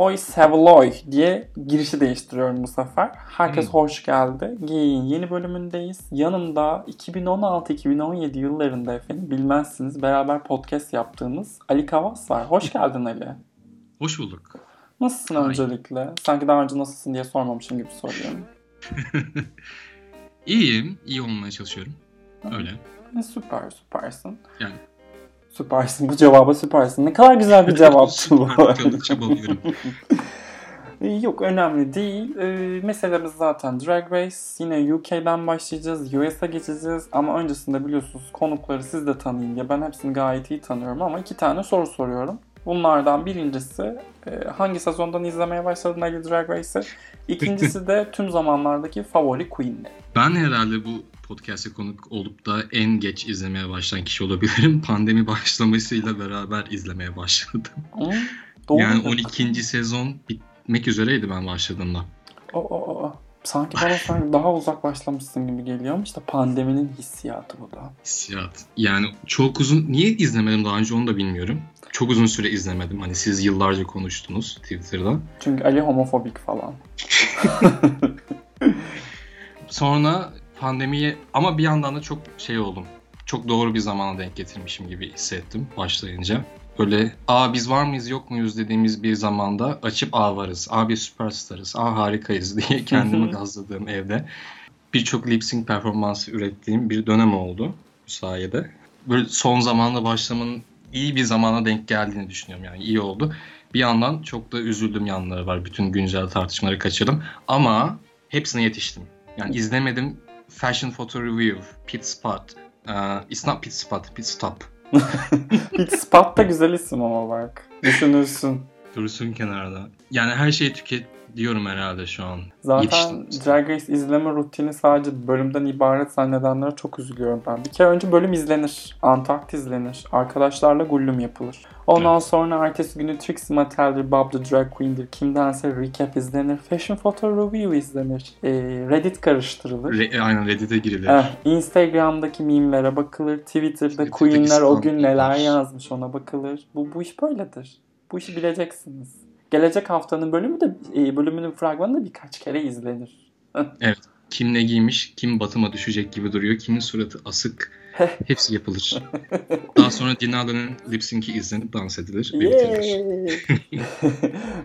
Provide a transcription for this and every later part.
Savoy Savoy diye girişi değiştiriyorum bu sefer. Herkes hmm. hoş geldi. Geyin yeni bölümündeyiz. Yanımda 2016-2017 yıllarında efendim bilmezsiniz beraber podcast yaptığımız Ali Kavas var. Hoş geldin Ali. Hoş bulduk. Nasılsın Ay. öncelikle? Sanki daha önce nasılsın diye sormamışım gibi soruyorum. İyiyim. iyi olmaya çalışıyorum. Öyle. Süper, süpersin. Yani Süpersin. Bu cevaba süpersin. Ne kadar güzel bir cevaptı bu. Yok önemli değil. Ee, meselemiz zaten Drag Race. Yine UK'den başlayacağız. US'a geçeceğiz. Ama öncesinde biliyorsunuz konukları siz de tanıyın diye. Ben hepsini gayet iyi tanıyorum ama iki tane soru soruyorum. Bunlardan birincisi e, hangi sezondan izlemeye başladın Ali Drag Race'i? İkincisi de tüm zamanlardaki favori queen'leri. Ben herhalde bu podcast'e konuk olup da en geç izlemeye başlayan kişi olabilirim. Pandemi başlamasıyla beraber izlemeye başladım. Hı, doğru yani 12. sezon bitmek üzereydi ben başladığımda. O, o, o. Sanki bana sanki daha uzak başlamışsın gibi geliyor ama işte pandeminin hissiyatı bu da. Hissiyat. Yani çok uzun... Niye izlemedim daha önce onu da bilmiyorum. Çok uzun süre izlemedim. Hani siz yıllarca konuştunuz Twitter'da. Çünkü Ali homofobik falan. Sonra pandemiye ama bir yandan da çok şey oldum. Çok doğru bir zamana denk getirmişim gibi hissettim başlayınca. Böyle aa biz var mıyız yok muyuz dediğimiz bir zamanda açıp aa varız, aa bir süperstarız, aa harikayız diye kendimi gazladığım evde birçok lip sync performansı ürettiğim bir dönem oldu bu sayede. Böyle son zamanda başlamanın iyi bir zamana denk geldiğini düşünüyorum yani iyi oldu. Bir yandan çok da üzüldüm yanları var. Bütün güncel tartışmaları kaçırdım. Ama hepsine yetiştim. Yani izlemedim Fashion Photo Review, Pit Spot. Uh, it's not Pit Spot, Pit Stop. Pit Spot da güzel isim ama bak. Düşünürsün. Dursun kenarda. Yani her şeyi tüket diyorum herhalde şu an. Zaten Drag Race izleme rutini sadece bölümden ibaret zannedenlere çok üzülüyorum ben. Bir kere önce bölüm izlenir. Antakt izlenir. Arkadaşlarla gullum yapılır. Ondan evet. sonra ertesi günü Trixie Mattel'dir, Bob the Drag Queen'dir, kimdense recap izlenir. Fashion Photo Review izlenir. Ee, Reddit karıştırılır. Re- aynen Reddit'e girilir. Eh, Instagram'daki mimlere bakılır. Twitter'da Queen'ler o gün neler yazmış ona bakılır. Bu, bu iş böyledir. Bu işi bileceksiniz. Gelecek haftanın bölümü de e, bölümünün fragmanı da birkaç kere izlenir. evet. Kim ne giymiş, kim batıma düşecek gibi duruyor, kimin suratı asık. Hepsi yapılır. Daha sonra Dina'nın lip sync'i izlenip dans edilir.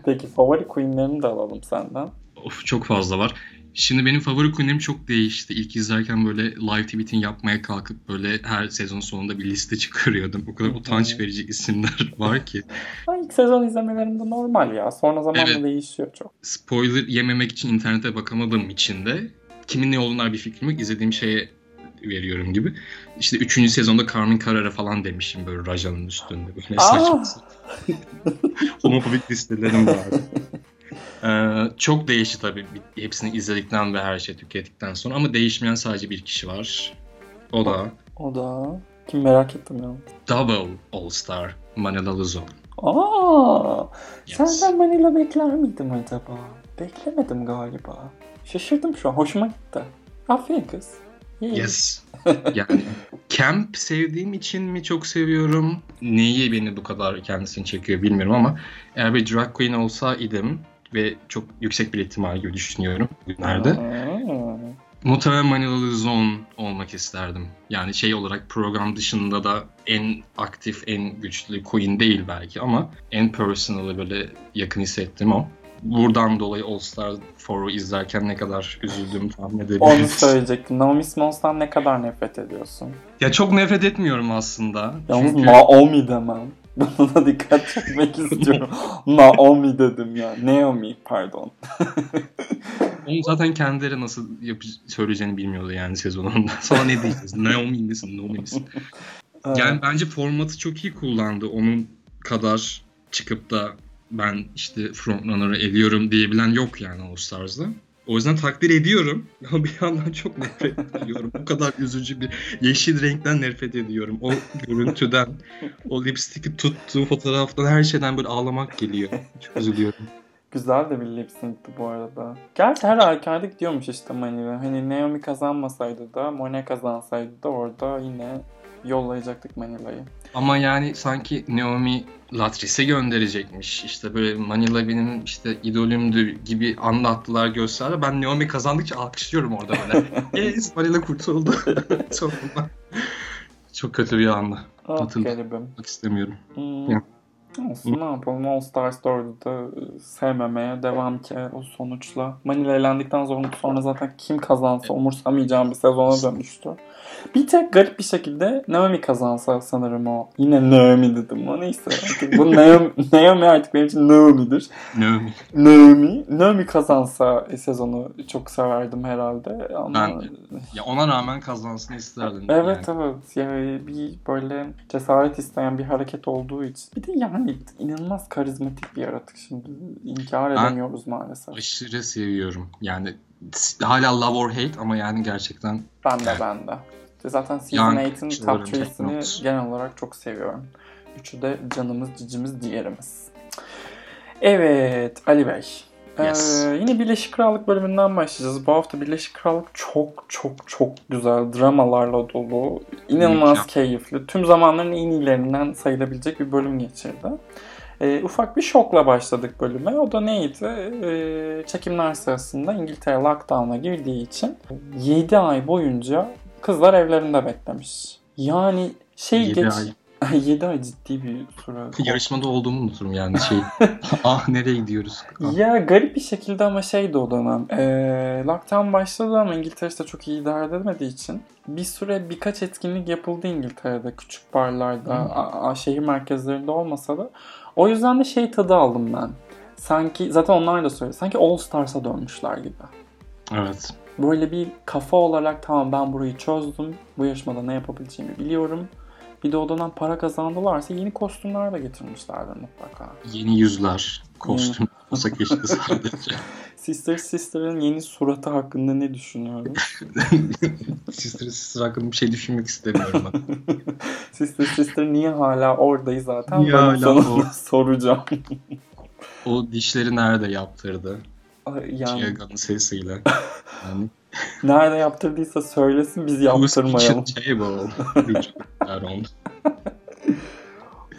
Peki favori queenlerini de alalım senden. Of çok fazla var. Şimdi benim favori queen'im çok değişti. İlk izlerken böyle live tweeting yapmaya kalkıp böyle her sezon sonunda bir liste çıkarıyordum. O kadar utanç verici isimler var ki. İlk sezon izlemelerinde normal ya. Sonra zamanla evet. değişiyor çok. Spoiler yememek için internete bakamadığım için de kimin ne olduğuna bir fikrim yok. İzlediğim şeye veriyorum gibi. İşte 3. sezonda Carmen Carrera falan demişim böyle Raja'nın üstünde. Böyle saçma Homofobik listelerim vardı. Ee, çok değişti tabii hepsini izledikten ve her şeyi tükettikten sonra ama değişmeyen sadece bir kişi var. O da o da kim merak ettim ya. Double All Star Manila Luzon. Aa, yes. senden Manila bekler miydim acaba? Beklemedim galiba. Şaşırdım şu an. Hoşuma gitti. Aferin kız. İyi. Yes. Yani camp sevdiğim için mi çok seviyorum? Neyi beni bu kadar kendisini çekiyor bilmiyorum ama eğer bir drag queen olsa idim ve çok yüksek bir ihtimal gibi düşünüyorum bugünlerde. Muhtemelen Manila Zone olmak isterdim. Yani şey olarak program dışında da en aktif, en güçlü queen değil belki ama en personal'ı böyle yakın hissettim o. Buradan dolayı All Star 4'u izlerken ne kadar üzüldüğümü tahmin edebilirsiniz. Onu söyleyecektim. Naomi Smalls''dan ne kadar nefret ediyorsun? Ya çok nefret etmiyorum aslında. Yalnız Çünkü... Naomi demem. Buna dikkat çekmek istiyorum. Naomi dedim ya. Naomi pardon. Onu zaten kendileri nasıl yap söyleyeceğini bilmiyordu yani sezonunda. Sonra ne diyeceğiz? Naomi misin? Naomi misin? Yani bence formatı çok iyi kullandı. Onun kadar çıkıp da ben işte frontrunner'ı eliyorum diyebilen yok yani All Stars'da. O yüzden takdir ediyorum ama bir yandan çok nefret ediyorum. Bu kadar üzücü bir yeşil renkten nefret ediyorum. O görüntüden, o lipstick'i tuttuğu fotoğraftan her şeyden böyle ağlamak geliyor. Çok üzülüyorum. Güzel de bir lip sync'ti bu arada. Gerçi her halükarda gidiyormuş işte Manila. Hani Naomi kazanmasaydı da, Monet kazansaydı da orada yine yollayacaktık Manila'yı. Ama yani sanki Naomi Latris'e gönderecekmiş. İşte böyle Manila benim işte idolümdü gibi anlattılar gösterdi. Ben Naomi kazandıkça alkışlıyorum orada böyle. yes Manila kurtuldu. Sonunda. Çok kötü bir anda. Ah garibim. İstemiyorum. Hmm. Ya. Olsun ne yapalım All Stars 4'ü de e, sevmemeye devam ki o sonuçla. Manila elendikten sonra, sonra zaten kim kazansa umursamayacağım bir sezona dönüştü. Bir tek garip bir şekilde Naomi kazansa sanırım o. Yine Naomi dedim ama neyse. Artık bu Naomi, Naomi artık benim için Naomi'dir. Naomi. Naomi. Naomi kazansa sezonu çok severdim herhalde. Ama... Ben de. Ya ona rağmen kazansın isterdim. Evet yani. evet yani bir böyle cesaret isteyen bir hareket olduğu için. Bir de yani inanılmaz karizmatik bir yaratık şimdi inkar Ben- edemiyoruz maalesef. Aşırı seviyorum. Yani hala love or hate ama yani gerçekten Ben de ben de. Zaten Season Young 8'in kişilerin top 3'sini teknolojisi. genel olarak çok seviyorum. Üçü de canımız, cicimiz, diğerimiz. Evet, Ali Bey. Yes. Ee, yine Birleşik Krallık bölümünden başlayacağız. Bu hafta Birleşik Krallık çok çok çok güzel dramalarla dolu. inanılmaz keyifli. Tüm zamanların en iyilerinden sayılabilecek bir bölüm geçirdi. Ee, ufak bir şokla başladık bölüme. O da neydi? Ee, çekimler sırasında İngiltere lockdown'a girdiği için 7 ay boyunca kızlar evlerinde beklemiş. Yani şey Yedi geç... ay. 7 ay ciddi bir süre. yarışmada olduğumu unuturum yani şey. ah nereye gidiyoruz? Ah. Ya garip bir şekilde ama şeydi o dönem. Ee, lockdown başladı ama İngiltere işte çok iyi idare edemediği için bir süre birkaç etkinlik yapıldı İngiltere'de küçük barlarda, a- a- şehir merkezlerinde olmasa da. O yüzden de şey tadı aldım ben. Sanki zaten onlar da söyledi. Sanki All Stars'a dönmüşler gibi. Evet. Böyle bir kafa olarak tamam ben burayı çözdüm. Bu yarışmada ne yapabileceğimi biliyorum. Bir de o dönem para kazandılarsa yeni kostümler de getirmişlerdir mutlaka. Yeni yüzler. Kostüm olsa keşke sadece. Sister Sister'ın yeni suratı hakkında ne düşünüyorum? Sister Sister hakkında bir şey düşünmek istemiyorum ben. Sister Sister niye hala oradayız zaten? Niye ben hala o? soracağım. O dişleri nerede yaptırdı? Yani Çiğgan'ın sesiyle. Yani nerede yaptırdıysa söylesin biz yaptırmayalım. Lütfen on.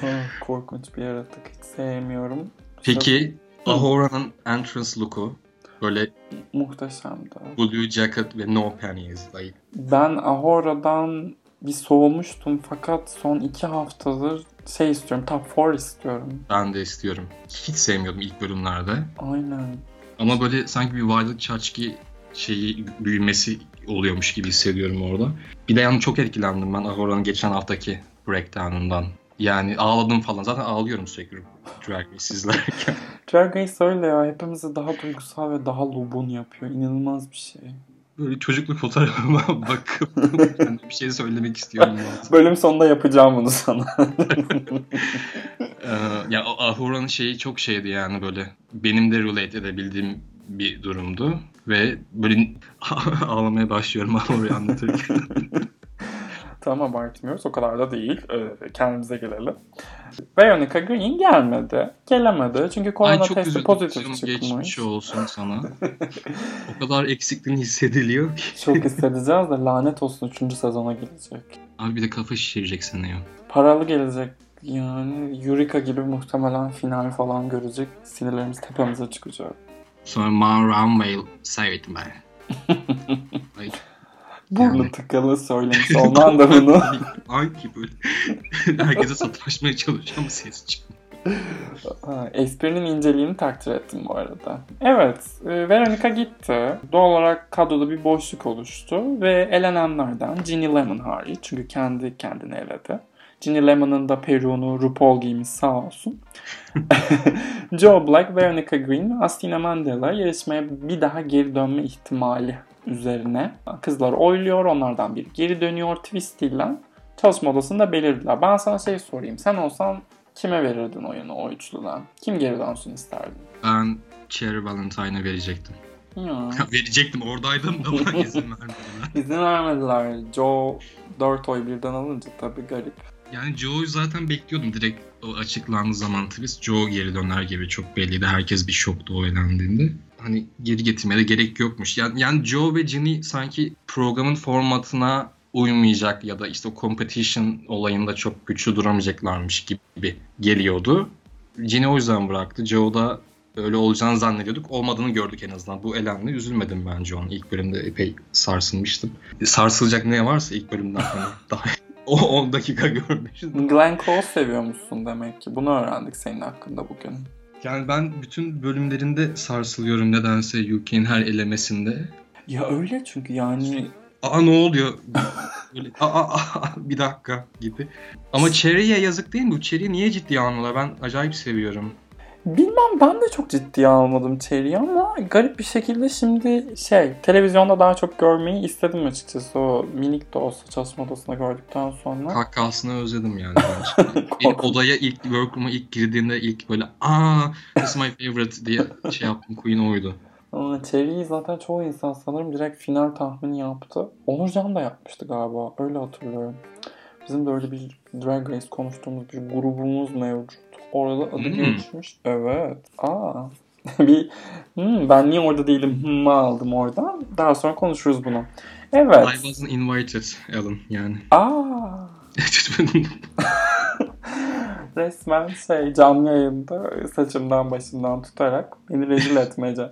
Ah, korkunç bir yaratık. Hiç sevmiyorum. Peki. Ahora'nın entrance look'u böyle Muhteşemdi. blue jacket ve no panties. Like, Ben Ahora'dan bir soğumuştum fakat son iki haftadır şey istiyorum. Top 4 istiyorum. ben de istiyorum. Hiç sevmiyordum ilk bölümlerde. Aynen. Ama böyle sanki bir Violet Chachki şeyi büyümesi oluyormuş gibi hissediyorum orada. Bir de yani çok etkilendim ben Ahora'nın geçen haftaki breakdown'undan. Yani ağladım falan. Zaten ağlıyorum sürekli Drag Race izlerken. Drag Race öyle ya. Hepimizi daha duygusal ve daha lubun yapıyor. İnanılmaz bir şey. Böyle çocukluk fotoğrafıma bakıp yani bir şey söylemek istiyorum. Bölüm sonunda yapacağım bunu sana. Ee, ya Ahura'nın şeyi çok şeydi yani böyle benim de relate edebildiğim bir durumdu ve böyle ağlamaya başlıyorum Ahura'yı anlatırken. Tamam abartmıyoruz. O kadar da değil. Ee, kendimize gelelim. Veronica Green gelmedi. Gelemedi. Çünkü Ay korona çok testi üzüldüm. pozitif Canım, çıkmış. Geçmiş olsun sana. o kadar eksikliğin hissediliyor ki. Çok hissedeceğiz de lanet olsun 3. sezona gelecek. Abi bir de kafa şişirecek ya. Paralı gelecek. Yani Eureka gibi muhtemelen final falan görecek. Sinirlerimiz tepemize çıkacak. Sonra Ma Runway saved me. Burnu Yani. tıkalı söylemiş olman da bunu. Hangi böyle herkese sataşmaya çalışıyor ama ses çıkmıyor. Ha, Esprinin inceliğini takdir ettim bu arada. Evet, e, Veronica gitti. Doğal olarak kadroda bir boşluk oluştu ve elenenlerden Ginny Lemon hariç çünkü kendi kendini eledi. Ginny Lemon'ın da peruğunu RuPaul giymiş sağ olsun. Joe Black, Veronica Green ve Astina Mandela yarışmaya bir daha geri dönme ihtimali üzerine kızlar oyluyor. Onlardan biri geri dönüyor twistiyle. Çalışma odasında belirdiler. Ben sana şey sorayım. Sen olsan kime verirdin oyunu o üçlüden? Kim geri dönsün isterdin? Ben Cherry Valentine'a verecektim. Ya. verecektim oradaydım da bana izin vermediler. İzin vermediler. Joe 4 oy birden alınca tabii garip. Yani Joe'yu zaten bekliyordum direkt o açıklandığı zaman twist Joe geri döner gibi çok belliydi. Herkes bir şoktu o elendiğinde. Hani geri getirmeye de gerek yokmuş. Yani, yani Joe ve Ginny sanki programın formatına uymayacak ya da işte o competition olayında çok güçlü duramayacaklarmış gibi geliyordu. Ginny o yüzden bıraktı. Joe da öyle olacağını zannediyorduk. Olmadığını gördük en azından. Bu elenle üzülmedim bence onun. İlk bölümde epey sarsılmıştım. Sarsılacak ne varsa ilk bölümden hani daha o 10 dakika görmüşüz. Glenn Close seviyor musun demek ki. Bunu öğrendik senin hakkında bugün. Yani ben bütün bölümlerinde sarsılıyorum nedense UK'nin her elemesinde. Ya öyle çünkü yani Aa ne oluyor? Böyle, aa, aa, bir dakika gibi. Ama Cherry'e yazık değil mi? Cherry'i niye ciddiye almıyorlar? Ben acayip seviyorum. Bilmem ben de çok ciddiye almadım Cherry'i ama garip bir şekilde şimdi şey televizyonda daha çok görmeyi istedim açıkçası o minik de olsa çalışma odasında gördükten sonra. Kahkahasını özledim yani. bence. Odaya ilk workroom'a ilk girdiğimde ilk böyle aa this is my favorite diye şey yaptım. Queen oydu. Aa, Cherry'i zaten çoğu insan sanırım direkt final tahmini yaptı. Onurcan da yapmıştı galiba öyle hatırlıyorum. Bizim de öyle bir Drag Race konuştuğumuz bir grubumuz mevcut. Orada adı Hmm. geçmiş. Evet. Aa. bir hmm, ben niye orada değilim hmm, aldım oradan. Daha sonra konuşuruz bunu. Evet. I wasn't invited Alan yani. Aa. Resmen şey canlı yayında saçımdan başımdan tutarak beni rezil etmece.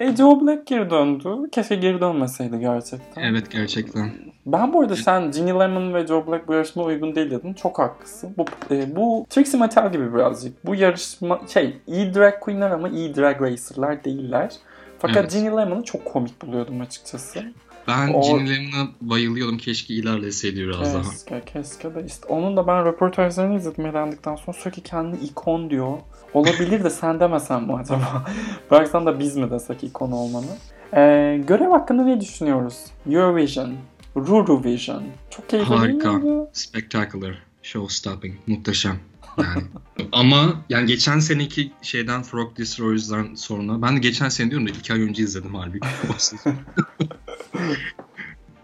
E Joe Black geri döndü. Keşke geri dönmeseydi gerçekten. evet gerçekten. Ben bu arada sen Ginny Lemon ve Joe Black bu yarışma uygun değil dedin. Çok haklısın. Bu, e, bu Trixie Mattel gibi birazcık. Bu yarışma şey iyi drag queenler ama iyi drag racerlar değiller. Fakat Evet. Ginny Lemon'ı çok komik buluyordum açıkçası. Ben O- Lemon'a bayılıyordum. Keşke ilerleseydi biraz daha. Keşke, keşke de işte onun da ben röportajlarını izledim elendikten sonra sürekli kendini ikon diyor. Olabilir de sen demesen mi acaba? Bıraksan da biz mi desek ikon olmanı? Ee, görev hakkında ne düşünüyoruz? Eurovision, Ruruvision. Çok keyifli Harika. Spectacular. Show stopping. Muhteşem. Yani. Ama yani geçen seneki şeyden Frog Destroyers'dan sonra ben de geçen sene diyorum da iki ay önce izledim halbuki.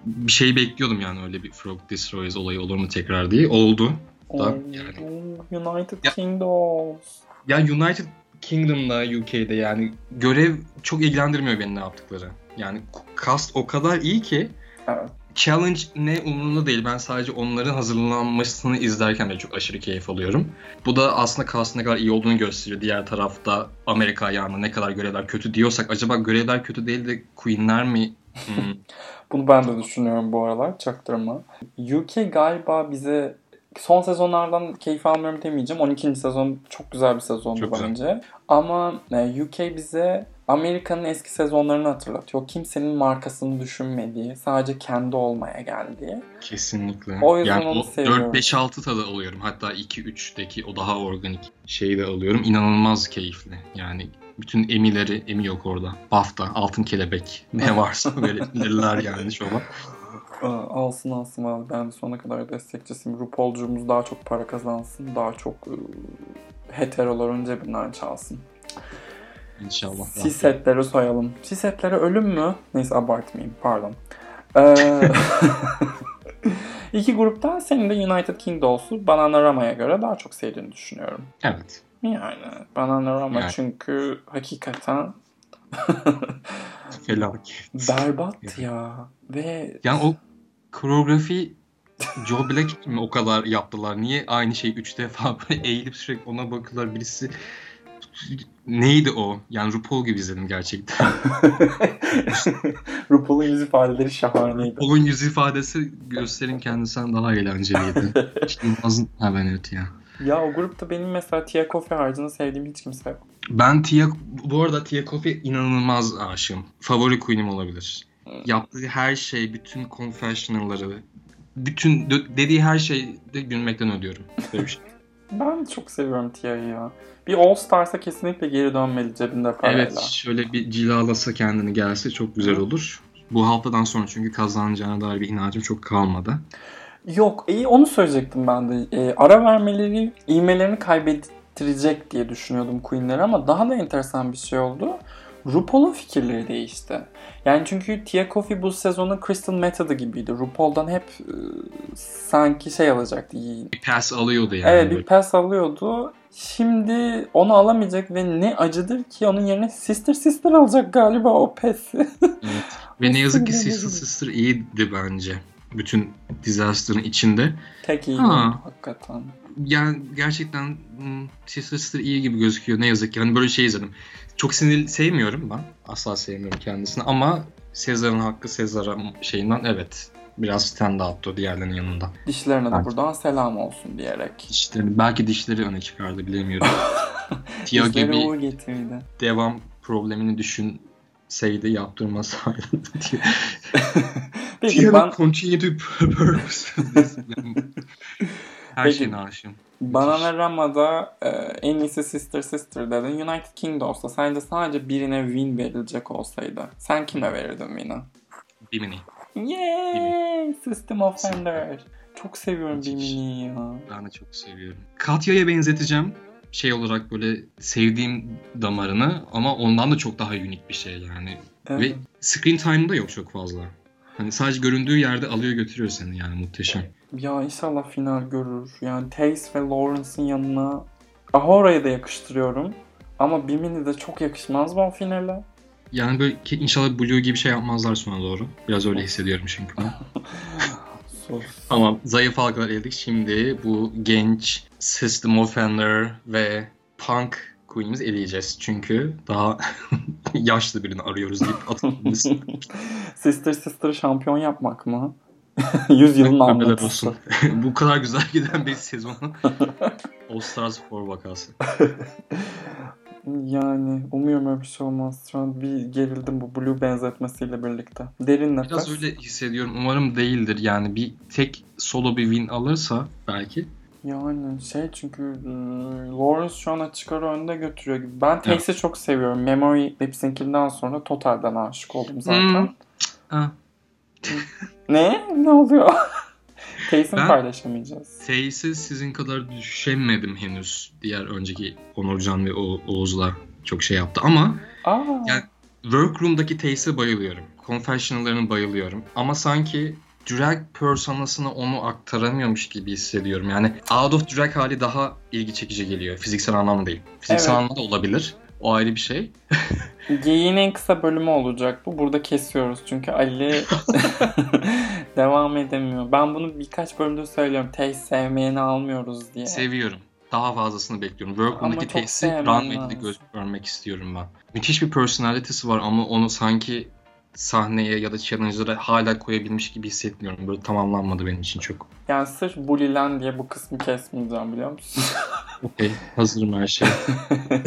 bir şey bekliyordum yani öyle bir Frog Destroyers olayı olur mu tekrar diye. Oldu. Da, yani. United Ya- Kingdoms. Ya United Kingdom'da UK'de yani görev çok ilgilendirmiyor beni ne yaptıkları. Yani cast o kadar iyi ki Evet. Challenge ne umurumda değil. Ben sadece onların hazırlanmasını izlerken de çok aşırı keyif alıyorum. Bu da aslında cast'ın ne kadar iyi olduğunu gösteriyor. Diğer tarafta Amerika ayağında ne kadar görevler kötü diyorsak acaba görevler kötü değil de Queen'ler mi? Hmm, Bunu ben de düşünüyorum bu aralar çaktırma. UK galiba bize son sezonlardan keyif almıyorum demeyeceğim. 12. sezon çok güzel bir sezondu Çok güzel. bence. Ama e, UK bize Amerika'nın eski sezonlarını hatırlatıyor. Kimsenin markasını düşünmediği, sadece kendi olmaya geldiği. kesinlikle. O yüzden yani onu seviyorum. 4-5-6 tadı alıyorum. Hatta 2-3'teki o daha organik şeyi de alıyorum. İnanılmaz keyifli. Yani bütün emileri, emi yok orada. BAFTA, altın kelebek ne varsa böyle verirler yani şova. Aa, Alsın alsın abi. Ben de sonuna kadar destekçisiyim. RuPaul'cumuz daha çok para kazansın. Daha çok e, heteroların cebinden çalsın. İnşallah. Sisetleri soyalım. Sisetleri ölüm mü? Neyse abartmayayım pardon. Ee, iki gruptan senin de United Kingdoms'u Bananarama'ya göre daha çok sevdiğini düşünüyorum. Evet. Yani Bananarama Yani. çünkü hakikaten Felaket. berbat ya. Ve Yani o koreografi Joe Black mi o kadar yaptılar? Niye aynı şeyi üç defa böyle eğilip sürekli ona bakıyorlar? Birisi neydi o? Yani RuPaul gibi izledim gerçekten. RuPaul'un yüz ifadeleri şahaneydi. RuPaul'un yüz ifadesi gösterin kendisinden daha eğlenceliydi. Yılmaz'ın ha ben evet ya. Ya o grupta benim mesela Tia Kofi haricinde sevdiğim hiç kimse yok. Ben Tia, bu arada Tia Kofi inanılmaz aşığım. Favori queen'im olabilir. Yaptığı her şey, bütün confessional'ları, bütün dediği her şeyde gülmekten ödüyorum. Böyle bir şey. Ben çok seviyorum Tia'yı ya. Bir All Stars'a kesinlikle geri dönmeli cebinde parayla. Evet şöyle bir cilalasa kendini gelse çok güzel olur. Bu haftadan sonra çünkü kazanacağına dair bir inancım çok kalmadı. Yok iyi onu söyleyecektim ben de. E, ara vermeleri ivmelerini kaybettirecek diye düşünüyordum Queen'leri ama daha da enteresan bir şey oldu. RuPaul'un fikirleri değişti. Yani çünkü Tia Kofi bu sezonun Crystal Method'ı gibiydi. RuPaul'dan hep e, sanki şey alacaktı. Bir pass alıyordu yani. Evet bir pes alıyordu. Şimdi onu alamayacak ve ne acıdır ki onun yerine Sister Sister alacak galiba o pesi. Evet. Ve ne yazık ki. Sister Sister iyiydi bence. bütün disaster'ın içinde. Tek iyi Ha. hakikaten. Yani gerçekten hmm, Sister Sister iyi gibi gözüküyor ne yazık ki. Hani böyle şey izledim. Çok sinirli sevmiyorum ben. Asla sevmiyorum kendisini ama Sezar'ın hakkı Sezar'a şeyinden evet biraz stand out'tu diğerlerinin yanında. Dişlerine de Evet. buradan selam olsun diyerek. İşte belki dişleri öne çıkardı bilemiyorum. Dişleri gibi getirdi. devam problemini düşünseydi yaptırmasaydı diye. Peki Tio ben, continue to purpose. Her Peki. şeyine aşığım. Bana ve Rama'da e, en iyisi Sister Sister dedin. United King'de olsa sence sadece birine win verilecek olsaydı sen kime verirdin win'i? Bimini. Yay! System Offender. Çok seviyorum. Bimini'yi ya. Ben de çok seviyorum. Katya'ya benzeteceğim. Şey olarak böyle sevdiğim damarını ama ondan da çok daha unik bir şey yani. Evet. Ve screen time'da yok çok fazla. Hani sadece göründüğü yerde alıyor götürüyor seni yani muhteşem. Ya inşallah final görür. Yani Tace ve Lawrence'ın yanına Ahora'yı da yakıştırıyorum. Ama Bimini de çok yakışmaz o finale? Yani böyle ki inşallah Blue gibi şey yapmazlar sonra doğru. Biraz öyle hissediyorum çünkü ben. Ama zayıf halkalar eldik. Şimdi bu genç System Offender ve Punk Queen'imizi eleyeceğiz. Çünkü daha yaşlı birini arıyoruz deyip atılmış. Sister Sister şampiyon yapmak mı? Yüzyılın Haberler anlatısı. olsun. bu kadar güzel giden bir sezonun All Stars 4 vakası. Yani umuyorum öyle bir şey olmaz. Şu an bir gerildim bu Blue benzetmesiyle birlikte. Derin nefes. Biraz öyle hissediyorum. Umarım değildir. Yani bir tek solo bir win alırsa belki. Yani şey çünkü Lawrence şu an açık ara önde götürüyor gibi. Ben Tace'i çok seviyorum. Memory Lip Sync'inden sonra totalden aşık oldum zaten. Hmm. Ne? Ne oluyor? Ben- paylaşamayacağız? Face'i sizin kadar düşemedim henüz. Diğer önceki Onurcan ve o Oğuz'la çok şey yaptı. Ama Aa, Yani- Workroom'daki Tace'e bayılıyorum. Confessional'larına bayılıyorum. Ama sanki drag personasını onu aktaramıyormuş gibi hissediyorum. Yani out of drag hali daha ilgi çekici geliyor. Fiziksel anlamda değil. Fiziksel Evet. anlamda da olabilir. O ayrı bir şey. Geyiğin en kısa bölümü olacak bu. Burada kesiyoruz çünkü Ali devam edemiyor. Ben bunu birkaç bölümde söylüyorum. Tace sevmeyeni almıyoruz diye. Seviyorum. Daha fazlasını bekliyorum. Workroom'daki sevmem runway'de lazım. göz görmek istiyorum ben. Müthiş bir personality'si var ama onu sanki sahneye ya da challenge'lara hala koyabilmiş gibi hissetmiyorum. Böyle tamamlanmadı benim için çok. Yani sırf bulilen diye bu kısmı kesmeyeceğim biliyor musun? Okey. Hazırım her şey.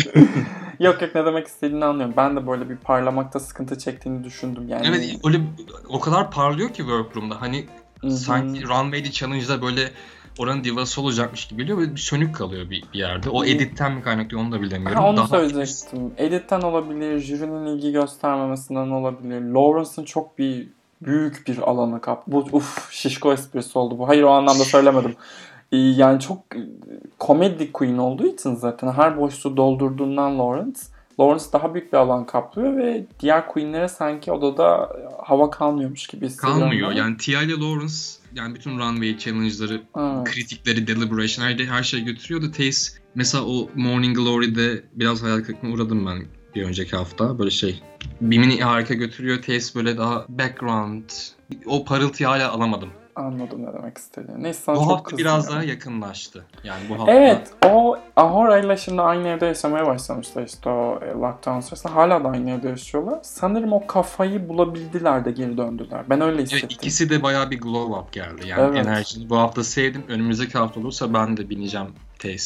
yok yok ne demek istediğini anlıyorum. Ben de böyle bir parlamakta sıkıntı çektiğini düşündüm yani. Evet öyle o kadar parlıyor ki workroom'da. Hani Hı hı. sanki runway'de challenge'da böyle oranın divası olacakmış gibi geliyor. Böyle bir sönük kalıyor bir, bir yerde. O editten mi kaynaklı onu da bilemiyorum. Ha, onu Daha söyleyecektim. Edit'ten olabilir, jürinin ilgi göstermemesinden olabilir. Lawrence'ın çok bir büyük bir alanı kap. Bu uf şişko esprisi oldu bu. Hayır o anlamda söylemedim. Ee, Yani çok e, komedi queen olduğu için zaten her boşluğu doldurduğundan Lawrence Lawrence daha büyük bir alan kaplıyor ve diğer queenlere sanki odada hava kalmıyormuş gibi hissediyorum. kalmıyor. Yani Tia ile Lawrence yani bütün runway challenge'ları, Evet. kritikleri, deliberation her, her şey götürüyor da Tace mesela o Morning Glory'de biraz hayal kırıklığına uğradım ben bir önceki hafta. Böyle şey Bimini harika götürüyor. Tace böyle daha background. O parıltıyı hala alamadım. Anladım ne demek istediğini. Neyse sana Bu çok hafta biraz daha yakınlaştı. Yani bu hafta Evet o Ahora ile şimdi aynı evde yaşamaya başlamışlar işte o e, lockdown sırasında. Hala da aynı evde yaşıyorlar. Sanırım o kafayı bulabildiler de geri döndüler. Ben öyle hissettim. ikisi de bayağı bir glow up geldi. Yani Evet. enerjini bu hafta sevdim. Önümüzdeki hafta olursa ben de bineceğim Tace.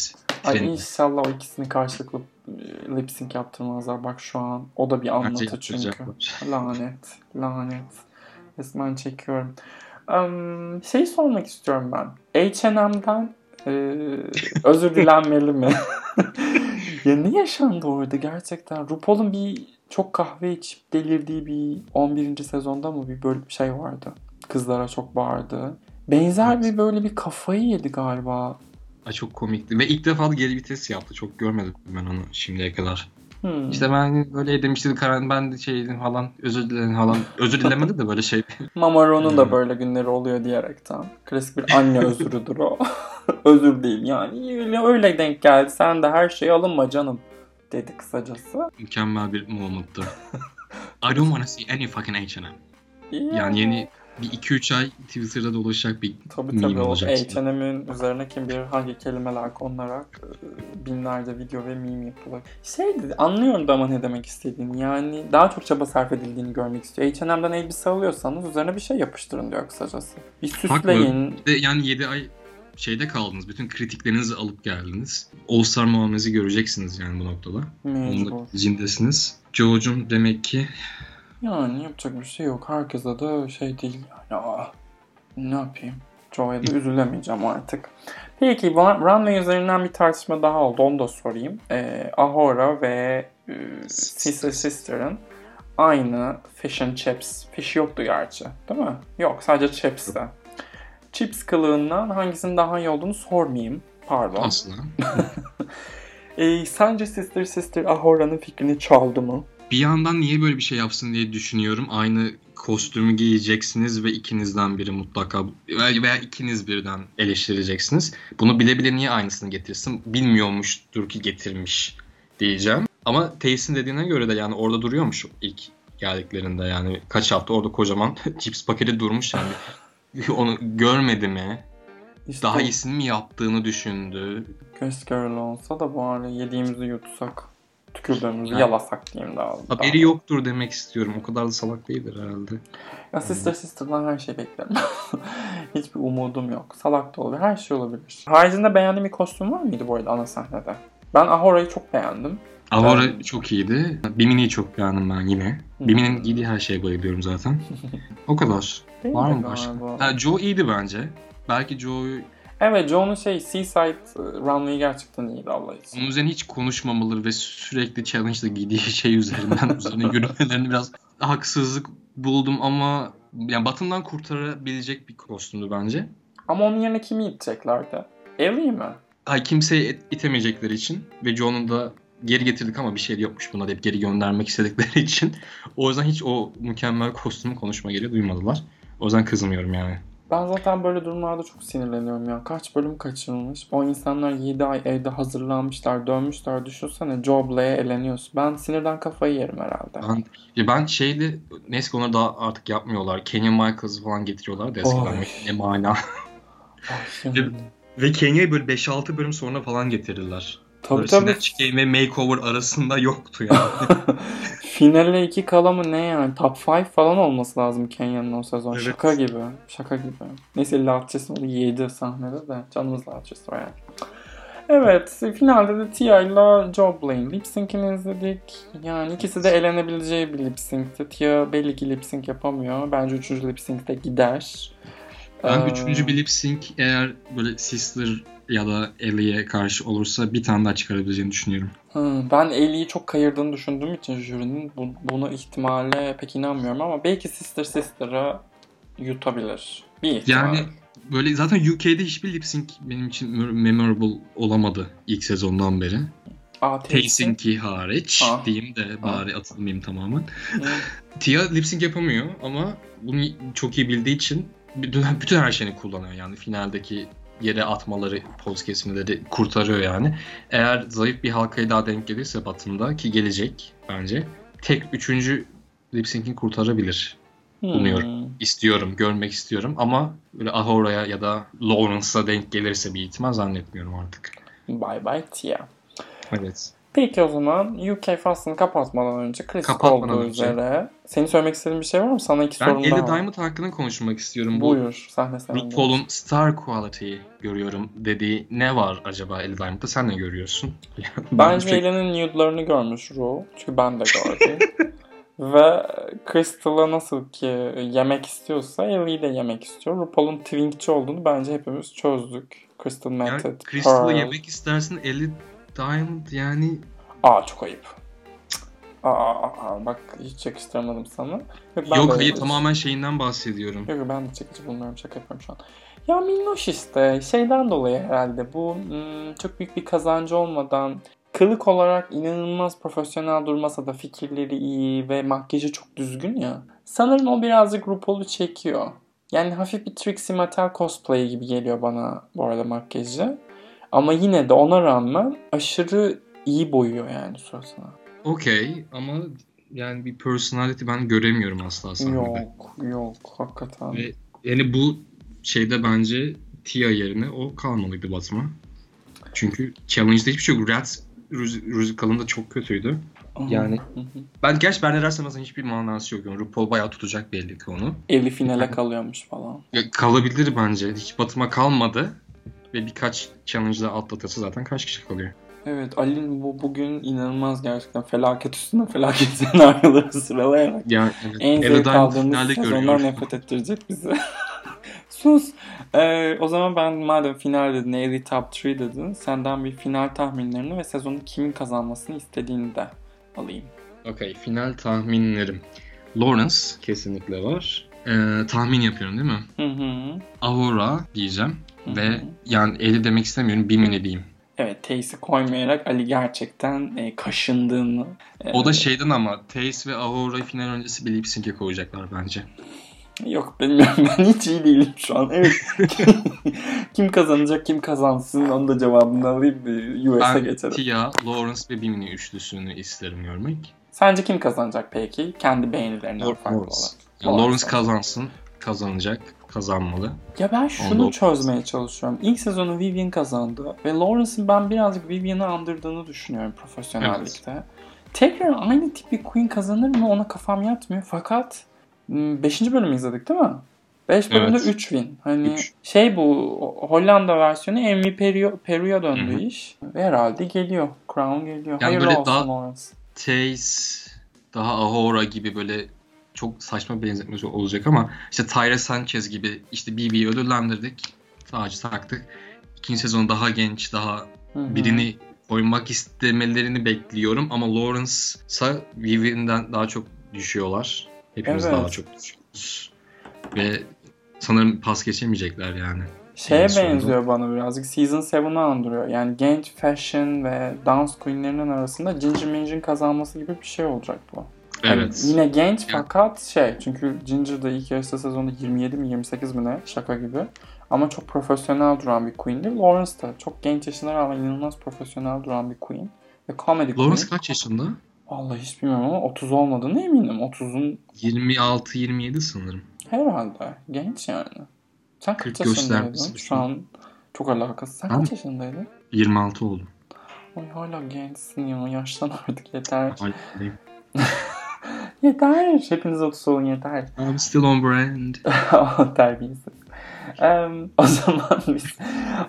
Ay inşallah o ikisini karşılıklı e, lip sync yaptırmazlar. Bak şu an o da bir Bence anlatı çünkü. Lanet, lanet. Resmen çekiyorum. Um, şey sormak istiyorum ben. H&M'den e, özür dilenmeli mi? ya ne yaşandı orada gerçekten? RuPaul'un bir çok kahve içip delirdiği bir 11. sezonda mı bir böyle bir şey vardı. Kızlara çok bağırdı. Benzer bir böyle bir kafayı yedi galiba. Ay çok komikti. Ve ilk defa da geri vites yaptı. Çok görmedim ben onu şimdiye kadar. Hmm. İşte ben böyle demiştim Karen ben de şeydim falan özür dilerim falan. Özür dilemedi de böyle şey. Mamaro'nun da Hmm. böyle günleri oluyor diyerekten. Klasik bir anne özrüdür o. Özür değil yani öyle, öyle denk geldi. Sen de her şeyi alınma canım dedi kısacası. Mükemmel bir moment'tı. I don't wanna see any fucking H&M. Yani yeni bir 2-3 ay Twitter'da dolaşacak bir Tabii meme tabii o olacaksın. H&M'in üzerine kim bilir hangi kelimeler konularak e, binlerce video ve meme yapılır. Şey dedi, anlıyorum da ama ne demek istediğini. Yani daha çok çaba sarf edildiğini görmek istiyor. H&M'den elbise alıyorsanız üzerine bir şey yapıştırın diyor kısacası. Bir süsleyin. Ve yani 7 ay şeyde kaldınız. Bütün kritiklerinizi alıp geldiniz. All-Star muamelesi göreceksiniz yani bu noktada. Mecbur. Onun cindesiniz. Joe'cum demek ki Yani yapacak bir şey yok. Herkese de şey değil yani. Aa, ne yapayım? Joe'ya da üzülemeyeceğim artık. Peki Run- Runway üzerinden bir tartışma daha oldu. Onu da sorayım. Ee, Ahura ve e, Sister Sister'ın aynı fish and chips. Fish yoktu gerçi. Değil mi? Yok sadece chips'ti. Chips kılığından hangisinin daha iyi olduğunu sormayayım. Pardon. asla. Ee, sence Sister Sister Ahura'nın fikrini çaldı mı? Bir yandan niye böyle bir şey yapsın diye düşünüyorum. Aynı kostümü giyeceksiniz ve ikinizden biri mutlaka veya ikiniz birden eleştireceksiniz. Bunu bile bile niye aynısını getirsin? Bilmiyormuştur ki getirmiş diyeceğim. Ama Tays'in dediğine göre de yani orada duruyormuş ilk geldiklerinde yani kaç hafta orada kocaman cips paketi durmuş yani. Onu görmedi mi? İşte Daha iyisini mi yaptığını düşündü. Keşke öyle olsa da bari yediğimizi yutsak. Tükürdüğümüzü Yani- yalasak diyeyim daha. Haberi daha. yoktur demek istiyorum. O kadar da salak değildir herhalde. Ya Sister Sister'dan her şey beklerim. Hiçbir umudum yok. Salak da olabilir. Her şey olabilir. Haricinde beğendiğin bir kostüm var mıydı bu arada ana sahnede? Ben Ahora'yı çok beğendim. Aurora Ben- çok iyiydi. Bimini'yi çok beğendim ben yine. Hı. Bimi'nin giydiği her şeye bayılıyorum zaten. o kadar. Değil Var mı başka? Ha, Joe iyiydi bence. Belki Joe'yu Evet Joe'nun şey Seaside e, Runway gerçekten iyiydi Allah için. onun üzerine hiç konuşmamaları ve sürekli challenge'da giydiği şey üzerinden üzerine yürümelerini biraz haksızlık buldum ama yani Batın'dan kurtarabilecek bir kostümdü bence. Ama onun yerine kimi iteceklerdi? Ellie mi? Ay kimseyi it- itemeyecekleri için ve Joe'nu da geri getirdik ama bir şey yokmuş buna deyip geri göndermek istedikleri için. O yüzden hiç o mükemmel kostümü konuşma gereği duymadılar. O yüzden kızmıyorum yani. Ben zaten böyle durumlarda çok sinirleniyorum ya. Kaç bölüm kaçırılmış. O insanlar 7 ay evde hazırlanmışlar, dönmüşler. Düşünsene Job'la'ya eleniyorsun. Ben sinirden kafayı yerim herhalde. Ben, ya ben şeydi neyse ki onları daha artık yapmıyorlar. Kenya Michaels'ı falan getiriyorlar da eskiden Oy. ne mana. Ay, şimdi. Ve Kenya'yı böyle 5-6 bölüm sonra falan getirdiler. Tabii tabii. Snatch Game ve Makeover arasında yoktu yani. Finale iki kala mı ne yani? Top 5 falan olması lazım Kenya'nın o sezon. Evet. Şaka gibi. Şaka gibi. Neyse Latçesi onu yedi sahnede de. Canımız Latçesi o yani. Evet. Finalde de Tia ile Joe Blaine lip sync'ini izledik. Yani ikisi de elenebileceği bir lip sync'ti. Tia belli ki lip sync yapamıyor. Bence üçüncü lip sync de gider. ben Ee, üçüncü bir lip sync eğer böyle Sister ya da Ellie'ye karşı olursa bir tane daha çıkarabileceğini düşünüyorum. Ben Ellie'yi çok kayırdığını düşündüğüm için jürinin bu, buna ihtimale pek inanmıyorum ama belki Sister Sister'ı yutabilir. Bir ihtimal. Yani böyle zaten UK'de hiçbir lip sync benim için memorable olamadı ilk sezondan beri. Aa. Taysin'ki hariç Ah. diyeyim de bari atılmayayım tamamen. Tia lip sync yapamıyor ama bunu çok iyi bildiği için bütün, bütün her şeyini kullanıyor yani finaldeki yere atmaları, poz kesmeleri kurtarıyor yani. Eğer zayıf bir halkaya daha denk gelirse Batında ki gelecek bence tek üçüncü lip sync'ini kurtarabilir. Umuyorum. İstiyorum, görmek istiyorum ama böyle Ahora'ya ya da Lawrence'a denk gelirse bir ihtimal zannetmiyorum artık. Bye bye Tia. Evet. Peki o zaman UK faslını kapatmadan önce klasik Kapatmadan olduğu önce. üzere. Senin söylemek istediğin bir şey var mı? Sana iki Ben sorum daha var. Diamond hakkında konuşmak istiyorum. Bu Buyur. Sahne sende. RuPaul'un star quality görüyorum dediği ne var acaba Ellie Diamond'da? Sen ne görüyorsun? Ben Bence pek- Ellen'in nude'larını görmüş Ru. Çünkü ben de gördüm. Ve Crystal'a nasıl ki yemek istiyorsa Ellie'yi de yemek istiyor. RuPaul'un twinkçi olduğunu bence hepimiz çözdük. Crystal Method, Crystal'ı yemek istersin Ellie Diamond yani Aa çok ayıp. Aa, aa, aa, bak hiç yakıştıramadım sana. Yok, ben yok hayır tamamen şeyinden bahsediyorum. Yok yok, ben de çekici bulmuyorum şaka yapıyorum şu an. Ya minnoş işte şeyden dolayı herhalde bu hmm, çok büyük bir kazancı olmadan kılık olarak inanılmaz profesyonel durmasa da fikirleri iyi ve makyajı çok düzgün ya. Sanırım o birazcık RuPaul'u çekiyor. Yani hafif bir Trixie Mattel cosplay gibi geliyor bana bu arada makyajı. Ama yine de ona rağmen aşırı iyi boyuyor yani suratına. Okey ama yani bir personality ben göremiyorum asla sahnede. Yok, yok hakikaten. Ve yani bu şeyde bence Tia yerine o kalmalıydı Batman'a. Çünkü Challenge'da hiçbir şey yok. Rats Musical'ın da çok kötüydü. Yani ben gerçi Bernard Rasmussen'ın hiçbir manası yok. Yani RuPaul bayağı tutacak belli ki onu. Eli finale kalıyormuş falan. Ya, kalabilir bence. Hiç Batım'a kalmadı. Ve birkaç challenge'da atlatırsa zaten kaç kişi kalıyor? Evet Ali'nin bu bugün inanılmaz gerçekten felaket üstüne felaket senaryoları sıralayarak Yani evet. en zevk aldığımız sezonlar nefret ettirecek bizi. Sus. Ee, o zaman ben madem final dedin, Ellie Top 3 dedin, senden bir final tahminlerini ve sezonun kimin kazanmasını istediğini de alayım. Okey. Final tahminlerim. Lawrence kesinlikle var. Ee, tahmin yapıyorum değil mi? Hı hı. Aurora diyeceğim. Ve yani eli demek istemiyorum. Bimini diyeyim. Evet, Tace'i koymayarak Ali gerçekten e, kaşındığını. e, O da şeyden ama Tace ve Aurora final öncesi bir lip sync'e koyacaklar bence. Yok bilmiyorum ben hiç iyi değilim şu an. Evet. kim kazanacak kim kazansın onun da cevabını alayım bir Ben geçelim. Tia, Lawrence ve Bimini üçlüsünü isterim görmek. Sence kim kazanacak peki? Kendi beğenilerinden Lawrence. farklı olarak. Lawrence. Lawrence kazansın. Kazanacak. Kazanmalı. Ya ben şunu çözmeye çalışıyorum. İlk sezonu Vivian kazandı ve Lawrence'ın ben birazcık Vivian'ı andırdığını düşünüyorum profesyonellikte. Tekrar aynı tip bir Queen kazanır mı ona kafam yatmıyor. Fakat 5. bölümü izledik değil mi? 5 bölümde Evet. 3 win. Hani Üç. şey bu Hollanda versiyonu Peru, Peru'ya döndü Hı hı. iş. Ve herhalde geliyor. Crown geliyor. Yani Hayırlı olsun daha- Lawrence. Taze daha Ahura gibi böyle çok saçma benzetmesi olacak ama işte Tyra Sanchez gibi işte BB'yi ödüllendirdik. Tacı taktık. İkinci sezon daha genç, daha birini koymak istemelerini bekliyorum ama Lawrence'a Vivian'den daha çok düşüyorlar. Hepimiz Evet. daha çok düşüyoruz. Ve sanırım pas geçemeyecekler yani. Şeye En sonunda. benziyor bana birazcık. Season 7'ı andırıyor. Yani genç fashion ve dans queenlerinin arasında Ginger Minj'in kazanması gibi bir şey olacak bu. Yani Evet. yine genç Yani- fakat şey çünkü Ginger da ilk yarışta sezonda 27 mi 28 mi ne şaka gibi. Ama çok profesyonel duran bir queen'di. Lawrence da çok genç yaşına rağmen inanılmaz profesyonel duran bir queen. Ve comedy Lawrence queen. kaç yaşında? Vallahi hiç bilmiyorum ama 30 olmadığını eminim. 30'un 26-27 sanırım. herhalde. Genç yani. Sen kaç 40 yaşındaydın? Şu an çok alakasız. Sen Ben- kaç yaşındaydın? 26 oldum. Ay hala gençsin ya. Yaşlan artık yeter. Halledeyim. yeter. Hepiniz 30 olun yeter. I'm still on brand. Terbiyesiz. Em, o zaman biz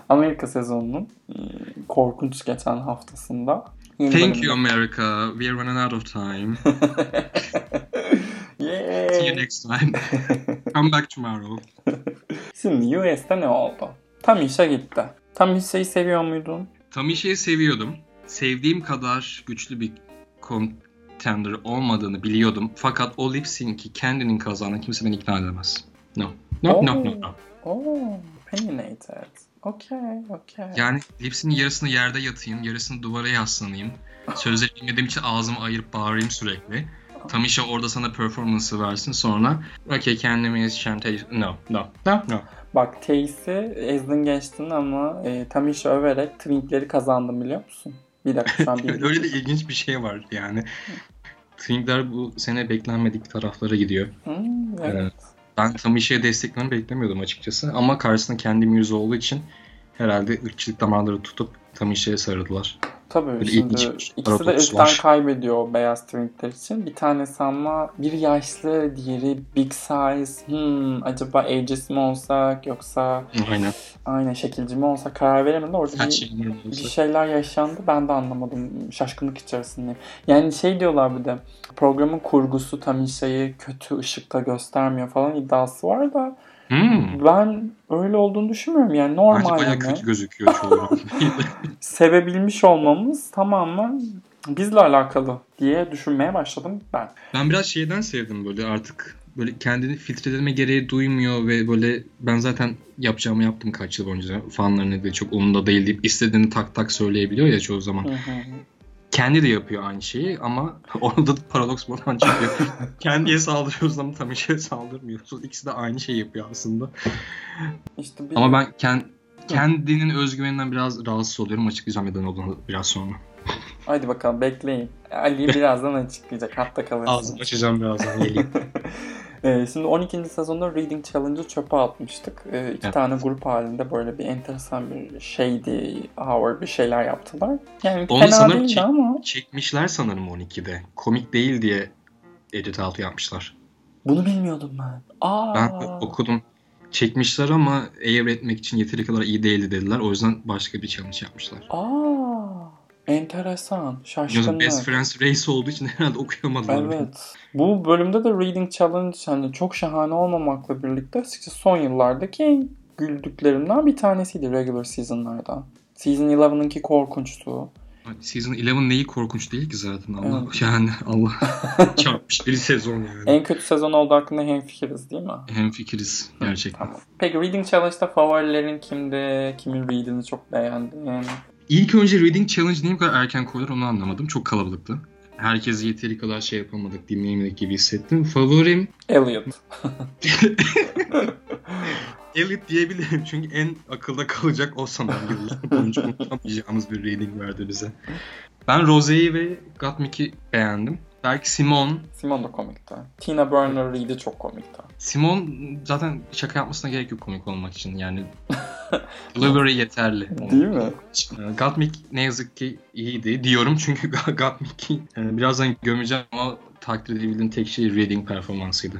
Amerika sezonunun e, korkunç geçen haftasında yeni Thank bölümde- you America. We are running out of time. See you next time. Come back tomorrow. Şimdi US'te ne oldu? Tam işe gitti. Tam işeyi seviyor muydun? Tamisha'yı seviyordum. Sevdiğim kadar güçlü bir contender olmadığını biliyordum. Fakat o lip sync'i kendinin kazandığını kimse beni ikna edemez. No. No, no, no, no. Oh, opinionated. Okay, okay. Yani lip sync'in yarısını yerde yatayım, yarısını duvara yaslanayım. Sözleri bilmediğim için ağzımı ayırıp bağırayım sürekli. Tamisha orada sana performance'ı versin sonra okay kendimi yetişeceğim. No, no, no, no. Bak Tace'i ezdin geçtin ama e, Tamisha överek Twinkleri kazandım biliyor musun? Bir dakika şu an bir Öyle de ilginç bir şey var yani. Twinkler bu sene beklenmedik taraflara gidiyor. Hmm, evet. Evet. Ben Tamisha'ya desteklerini beklemiyordum açıkçası. Ama karşısında kendim yüzü olduğu için herhalde ırkçılık damarları tutup Tamisha'ya sarıldılar. Tabii Böyle şimdi ikisi de ırktan kaybediyor beyaz Twinkler için. Bir tanesi ama bir yaşlı, diğeri big size. Hmm, acaba ageist mi olsak yoksa Aynen. aynen şekilci mi olsak karar veremedim. Orada Her bir, şey bir şeyler yaşandı. Ben de anlamadım. Şaşkınlık içerisinde. Yani şey diyorlar bir de programın kurgusu Tamisha'yı kötü ışıkta göstermiyor falan iddiası var da Hmm. ben öyle olduğunu düşünmüyorum. Yani Bence normal bayağı yani. kötü gözüküyor çoğu. sevebilmiş olmamız tamamen bizle alakalı diye düşünmeye başladım ben. ben biraz şeyden sevdim böyle artık böyle kendini filtreleme gereği duymuyor ve böyle ben zaten yapacağımı yaptım kaç yıl boyunca fanlarına da çok umurumda değil deyip istediğini tak tak söyleyebiliyor ya çoğu zaman. Hı hı. Kendi de yapıyor aynı şeyi ama orada da paradoks buradan çıkıyor. Kendiye saldırıyoruz ama tam işe saldırmıyoruz. İkisi de aynı şeyi yapıyor aslında. İşte bir- Ama ben kend, kendinin özgüveninden biraz rahatsız oluyorum. Açıklayacağım neden olduğunu biraz sonra. Hadi bakalım bekleyin. Ali birazdan açıklayacak. Hatta kalırsın. Ağzımı açacağım birazdan geleyim. Ee, şimdi 12. sezonda Reading Challenge'ı çöpe atmıştık. Ee, iki Evet. tane grup halinde böyle bir enteresan bir şeydi, hour bir şeyler yaptılar. Yani Onu fena sanırım değildi çek- ama Çekmişler sanırım 12'de. Komik değil diye edit altı yapmışlar. bunu bilmiyordum ben. Aa, Ben okudum. Çekmişler ama air etmek için yeteri kadar iyi değildi dediler. O yüzden başka bir challenge yapmışlar. Aa, enteresan, şaşkınlık. Best Friends Race olduğu için herhalde okuyamadılar. Evet. Bu bölümde de Reading Challenge hani çok şahane olmamakla birlikte açıkçası son yıllardaki en güldüklerimden bir tanesiydi regular season'lardan. Season 11'ınki korkunçtu. Season 11 neyi korkunç değil ki zaten. Allah Evet. yani Allah çarpmış bir sezon yani. En kötü sezon olduğu hakkında hemfikiriz değil mi? Hem fikiriz gerçekten. Tamam. Peki Reading Challenge'da favorilerin kimdi? Kimin readini çok beğendin? İlk önce Reading Challenge niye bu kadar erken koydular onu anlamadım. Çok kalabalıktı. Herkes yeteri kadar şey yapamadık, dinleyemedik gibi hissettim. Favorim Elliot. Elite diyebilirim çünkü en akılda kalacak o sanırım yıllar boyunca unutamayacağımız bir reading verdi bize. Ben Rose'yi ve Gottmik'i beğendim. Belki Simon. Simon da komikti. Tina Burner read'i çok komikti. Simon zaten şaka yapmasına gerek yok komik olmak için yani. Delivery yeterli. Değil mi? Gottmik ne yazık ki iyiydi diyorum çünkü Gottmik'i e, birazdan gömeceğim ama takdir edebildiğim tek şey reading performansıydı.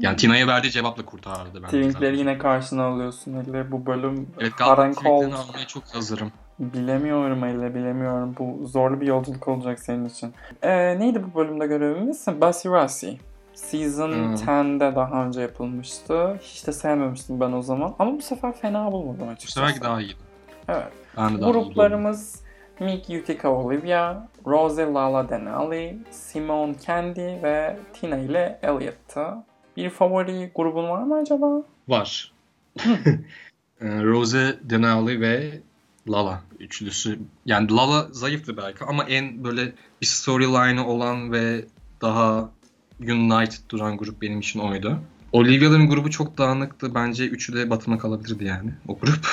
Yani Tina'ya verdiği cevapla kurtardı bence. Twinkleri yine karşına alıyorsun Elle. Bu bölüm Evet, Gottmik'ten Cold. almaya çok hazırım. Bilemiyorum Elle bilemiyorum. Bu zorlu bir yolculuk olacak senin için. Ee, neydi bu bölümde görevimiz? Basirasi. Season Hmm. 10'de daha önce yapılmıştı. Hiç de sevmemiştim ben o zaman. Ama bu sefer fena bulmadım Bu açıkçası. seferki daha iyiydi. Evet. Ben. Gruplarımız Mick, Utica, Olivia, Rose, Lala, Denali, Simone, Candy ve Tina ile Elliot'tı. Bir favori grubun var mı acaba? Var. Ee, Rose, Denali ve Lala üçlüsü. Yani Lala zayıftı belki ama en böyle bir storyline'ı olan ve daha united duran grup benim için oydu. Olivia'ların grubu çok dağınıktı. Bence üçü de batıma kalabilirdi yani o grup.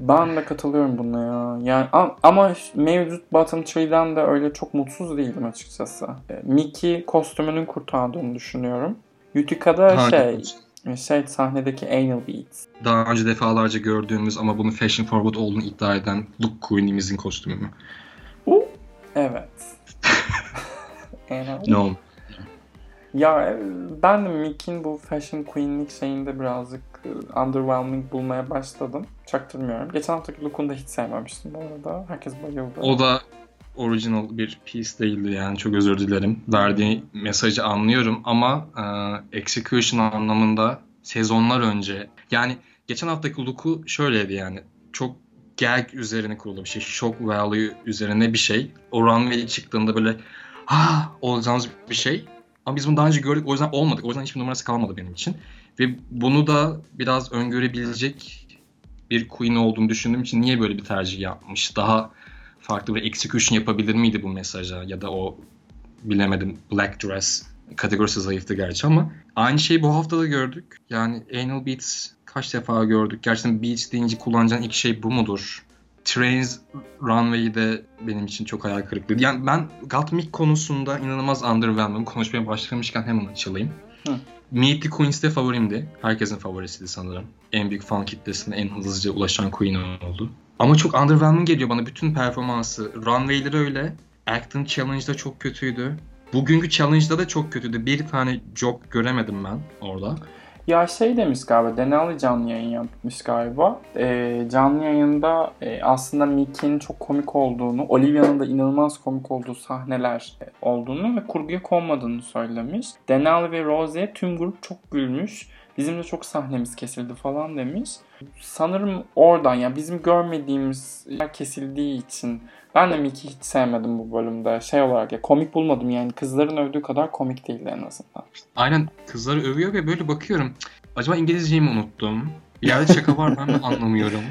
Ben de katılıyorum buna ya. Yani ama mevcut Bottom Tree'den de öyle çok mutsuz değilim açıkçası. E, Mickey kostümünün kurtardığını düşünüyorum. Hangi şey? Şey sahnedeki Anal Beats. Daha önce defalarca gördüğümüz ama bunun fashion forward olduğunu iddia eden Luke Queen'imizin kostümü mü? Uh, evet. Anal. No. Ya e, ben de Mick'in bu Fashion Queen'lik şeyinde birazcık e, underwhelming bulmaya başladım. Çaktırmıyorum. Geçen haftaki look'unu da hiç sevmemiştim bu arada. Herkes bayıldı. O da original bir piece değildi yani çok özür dilerim. Verdiği mesajı anlıyorum ama e, execution anlamında sezonlar önce yani geçen haftaki look'u şöyleydi yani çok gag üzerine kurulu bir şey. Shock value üzerine bir şey. O runway'e çıktığında böyle ha olacağımız bir şey. Ama biz bunu daha önce gördük o yüzden olmadık. O yüzden hiçbir numarası kalmadı benim için. Ve bunu da biraz öngörebilecek bir queen olduğunu düşündüğüm için niye böyle bir tercih yapmış? Daha farklı bir execution yapabilir miydi bu mesaja ya da o bilemedim black dress kategorisi zayıftı gerçi ama aynı şeyi bu hafta da gördük. Yani anal beats kaç defa gördük. Gerçekten beats deyince kullanacağın ilk şey bu mudur? Trains Runway'i de benim için çok hayal kırıklığıydı. Yani ben Gottmik konusunda inanılmaz underwhelming. Konuşmaya başlamışken hemen açılayım. Hı. Meet the Queens de favorimdi. Herkesin favorisiydi sanırım. En büyük fan kitlesine en hızlıca ulaşan Queen oldu. Ama çok underwhelming geliyor bana bütün performansı. Runway'leri öyle. Acton Challenge'da çok kötüydü. Bugünkü Challenge'da da çok kötüydü. Bir tane job göremedim ben orada. Ya şey demiş galiba, Denali canlı yayın yapmış galiba. Ee, canlı yayında e, aslında Mickey'nin çok komik olduğunu, Olivia'nın da inanılmaz komik olduğu sahneler e, olduğunu ve kurguya konmadığını söylemiş. Denali ve Rose'ye tüm grup çok gülmüş. Bizim de çok sahnemiz kesildi falan demiş. Sanırım oradan ya bizim görmediğimiz yer kesildiği için ben de Mickey'i hiç sevmedim bu bölümde. Şey olarak ya komik bulmadım yani kızların övdüğü kadar komik değildi en azından. Aynen kızları övüyor ve böyle bakıyorum. Acaba İngilizceyi mi unuttum? Bir yerde şaka var ben anlamıyorum.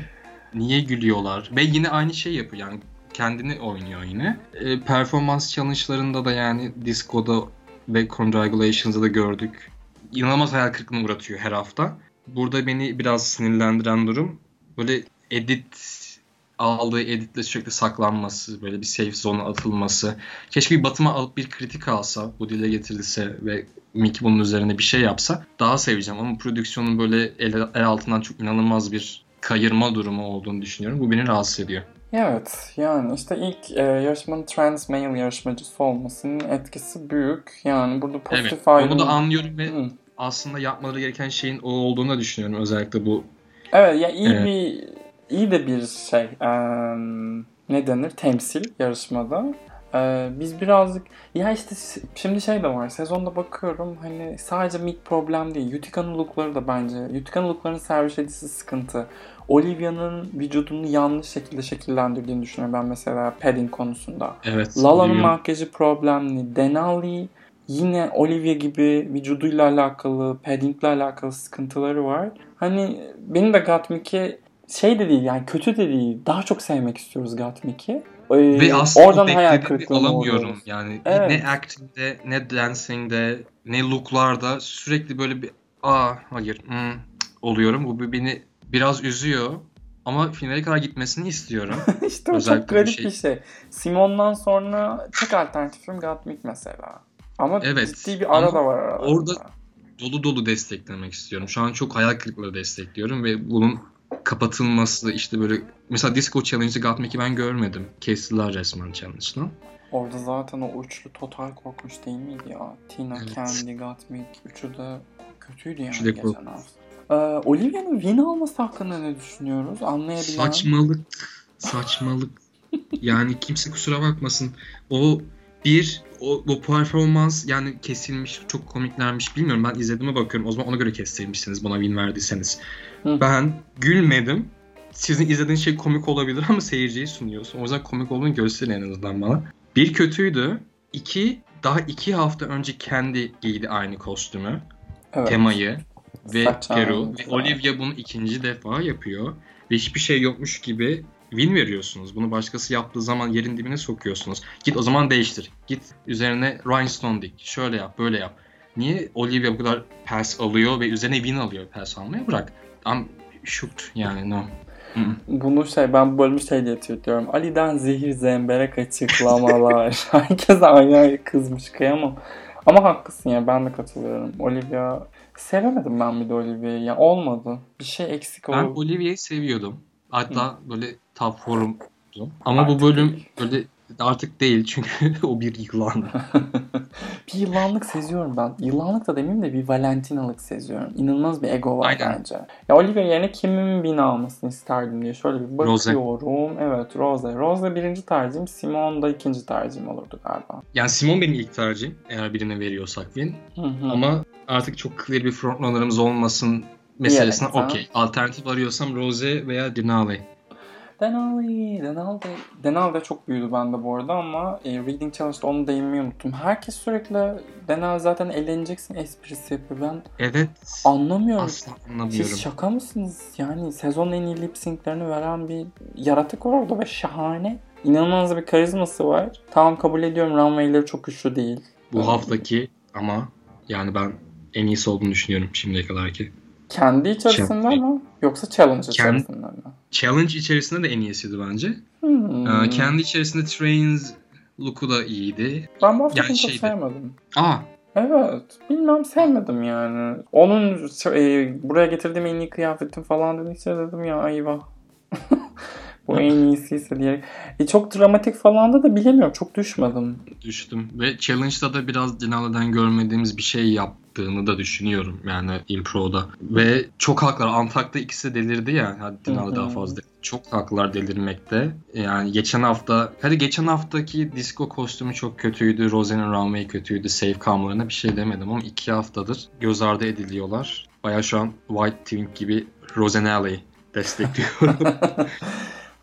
Niye gülüyorlar? Ve yine aynı şey yapıyor yani kendini oynuyor yine. E, performans challenge'larında da yani Disco'da ve Congratulations'da da gördük. İnanılmaz hayal kırıklığına uğratıyor her hafta. Burada beni biraz sinirlendiren durum böyle edit aldığı editle sürekli saklanması, böyle bir safe zone'a atılması. Keşke bir Batıma alıp bir kritik alsa, bu dile getirilse ve Mickey bunun üzerine bir şey yapsa daha seveceğim. Ama prodüksiyonun böyle el, el altından çok inanılmaz bir kayırma durumu olduğunu düşünüyorum. Bu beni rahatsız ediyor. Evet yani işte ilk e, yarışmanın trans male yarışmacısı olmasının etkisi büyük. Yani burada pozitif Evet, ayrım... onu da anlıyorum ve Hı. aslında yapmaları gereken şeyin o olduğunu da düşünüyorum. Özellikle bu Evet ya iyi Evet. bir iyi de bir şey em, ne denir temsil yarışmada. Ee, biz birazcık ya işte şimdi şey de var sezonda bakıyorum hani sadece mid problem değil Utica'nın lookları da bence Utica'nın looklarının servis edisi sıkıntı. Olivia'nın vücudunu yanlış şekilde şekillendirdiğini düşünüyorum ben mesela padding konusunda. evet Lala'nın Olivia- makyajı problemli. Denali yine Olivia gibi vücuduyla alakalı, paddingle alakalı sıkıntıları var. Hani benim de Gottmik'i şey de değil yani kötü de değil. Daha çok sevmek istiyoruz Gottmik'i. Ee, Ve aslında oradan hayal kırıklığına alamıyorum. uğruyoruz. Yani Evet. ne acting'de, ne dancing'de, ne look'larda sürekli böyle bir aa hayır hmm, oluyorum. Bu bir- beni biraz üzüyor. Ama finale kadar gitmesini istiyorum. işte o çok garip şey. bir şey. Simon'dan sonra tek alternatifim Gottmik mesela. Ama Evet, ciddi bir ara da var aralarında. orada- dolu dolu desteklemek istiyorum. Şu an çok hayal kırıklığı destekliyorum ve bunun kapatılması işte böyle mesela Disco Challenge'ı Gatmek'i ben görmedim. Kestiler resmen challenge'dan. Orada zaten o üçlü total korkunç değil miydi ya? Tina, Evet. Candy, Gottmik üçü de kötüydü yani Üçü de geçen hafta. Ee, Olivia'nın win alması hakkında ne düşünüyoruz? Anlayabilen. Saçmalık. Saçmalık. yani kimse kusura bakmasın. O bir o, o performans yani kesilmiş çok komiklermiş bilmiyorum ben izlediğime bakıyorum o zaman ona göre kestirmişsiniz bana win verdiyseniz. Hı. Ben gülmedim. Sizin izlediğiniz şey komik olabilir ama seyirciyi sunuyorsun. O yüzden komik olduğunu gösterin en azından bana. Bir kötüydü. İki daha iki hafta önce kendi giydi aynı kostümü. Evet. Temayı ve Saç Peru. Ve. Olivia bunu ikinci defa yapıyor. Ve hiçbir şey yokmuş gibi win veriyorsunuz. Bunu başkası yaptığı zaman yerin dibine sokuyorsunuz. Git o zaman değiştir. Git üzerine rhinestone dik. Şöyle yap, böyle yap. Niye Olivia bu kadar pass alıyor ve üzerine win alıyor pass almaya? Bırak. I'm shocked yani no. Hı. Bunu şey ben bu bölümü şey diye tweetliyorum. Ali'den zehir zemberek açıklamalar. Herkes ayrı ayrı kızmış kıyamam. Ama haklısın ya ben de katılıyorum. Olivia sevemedim ben bir de Olivia'yı. Ya olmadı. Bir şey eksik Ben oldu. Olivia'yı seviyordum. Hatta böyle top form'dum. Ama Artık bu bölüm değil. böyle artık değil çünkü o bir yılan. bir yılanlık seziyorum ben. Yılanlık da demeyeyim de bir Valentinalık seziyorum. İnanılmaz bir ego var Aynen. bence. Ya Olivia yerine kimin bin almasını isterdim diye şöyle bir Rose. bakıyorum. Evet Rose. Rose birinci tercihim. Simon da ikinci tercihim olurdu galiba. Yani Simon benim ilk tercihim eğer birine veriyorsak win. Hı hı. Ama artık çok clear bir frontrunner'ımız olmasın meselesine Diyerekten. okey. Alternatif arıyorsam Rose veya Denali. Denali, Denali, Denali de çok büyüdü bende bu arada ama e, Reading Challenge'da onu değinmeyi unuttum. Herkes sürekli Denali zaten eğleneceksin esprisi yapıyor. Ben Evet. anlamıyorum. Asla anlamıyorum. Siz şaka mısınız? Yani sezonun en iyi lip sync'lerini veren bir yaratık var orada ve şahane. İnanılmaz bir karizması var. Tamam kabul ediyorum runway'leri çok güçlü değil. Bu haftaki ama yani ben en iyisi olduğunu düşünüyorum şimdiye kadar ki. Kendi içerisinde Challenge. mi? Yoksa challenge Kendi- içerisinde mi? Challenge içerisinde de en iyisiydi bence. Hmm. Ee, kendi içerisinde Trains look'u da iyiydi. Ben bu hafta Yani çok sevmedim. Aa Evet. Bilmem sevmedim yani. Onun e, buraya getirdiğim en iyi kıyafetim falan dedikçe dedim ya eyvah. Bu en iyisiyse diyerek. E, çok dramatik falan da da bilemiyorum. Çok düşmedim. düştüm. Ve Challenge'da da biraz Denali'den görmediğimiz bir şey yaptığını da düşünüyorum. Yani impro'da. Ve çok haklılar. Antak'ta ikisi de delirdi ya. Hadi hı. daha fazla. Çok haklılar delirmekte. Yani geçen hafta, hadi geçen haftaki disco kostümü çok kötüydü. Rose'nin runway kötüydü. Safe camlarına bir şey demedim ama iki haftadır göz ardı ediliyorlar. Baya şu an White Twink gibi Rosenelli destekliyorum.